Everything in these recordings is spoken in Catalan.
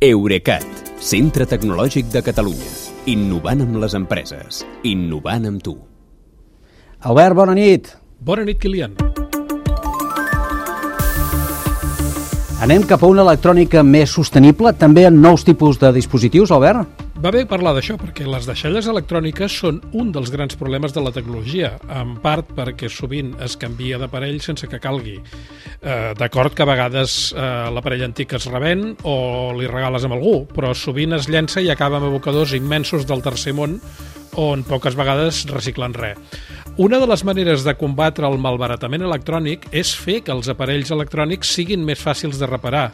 Eurecat, centre tecnològic de Catalunya. Innovant amb les empreses. Innovant amb tu. Albert, bona nit. Bona nit, Kilian. Anem cap a una electrònica més sostenible, també en nous tipus de dispositius, Albert? Va bé parlar d'això perquè les deixalles electròniques són un dels grans problemes de la tecnologia, en part perquè sovint es canvia d'aparell sense que calgui. Eh, D'acord que a vegades eh, l'aparell antic es revèn o li regales amb algú, però sovint es llença i acaba amb abocadors immensos del tercer món on poques vegades reciclen res. Una de les maneres de combatre el malbaratament electrònic és fer que els aparells electrònics siguin més fàcils de reparar.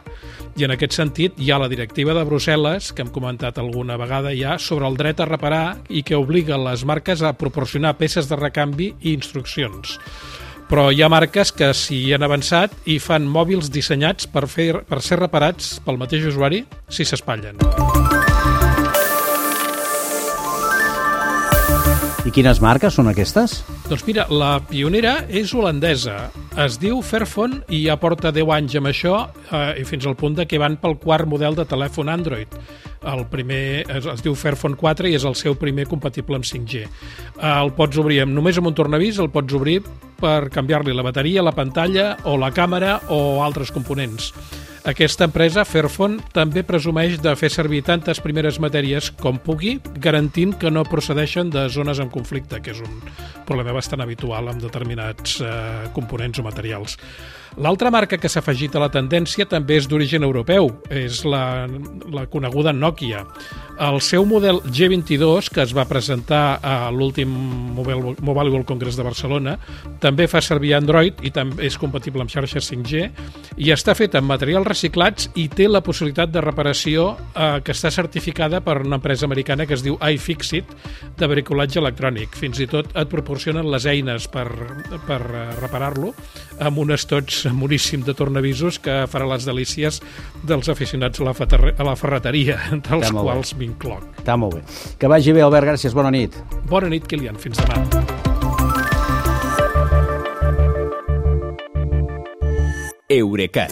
I en aquest sentit hi ha la directiva de Brussel·les, que hem comentat alguna vegada ja, sobre el dret a reparar i que obliga les marques a proporcionar peces de recanvi i instruccions. Però hi ha marques que s'hi han avançat i fan mòbils dissenyats per, fer, per ser reparats pel mateix usuari si s'espatllen. I quines marques són aquestes? Doncs mira, la pionera és holandesa. Es diu Fairphone i ja porta 10 anys amb això eh, i fins al punt de que van pel quart model de telèfon Android. El primer es, es diu Fairphone 4 i és el seu primer compatible amb 5G. Eh, el pots obrir amb, només amb un tornavís, el pots obrir per canviar-li la bateria, la pantalla o la càmera o altres components. Aquesta empresa, Fairphone, també presumeix de fer servir tantes primeres matèries com pugui, garantint que no procedeixen de zones en conflicte, que és un problema bastant habitual amb determinats eh, components o materials. L'altra marca que s'ha afegit a la tendència també és d'origen europeu, és la, la coneguda Nokia. El seu model G22, que es va presentar a l'últim Mobile, Mobile World Congress de Barcelona, també fa servir Android i també és compatible amb xarxes 5G i està fet amb materials reciclats i té la possibilitat de reparació eh, que està certificada per una empresa americana que es diu iFixit de bricolatge electrònic. Fins i tot et proporcionen les eines per, per eh, reparar-lo amb un estoig moníssim de tornavisos que farà les delícies dels aficionats a la, a la ferreteria, dels quals m'incloc. Està molt bé. Que vagi bé, Albert, gràcies. Bona nit. Bona nit, Kilian. Fins demà. Eurecat,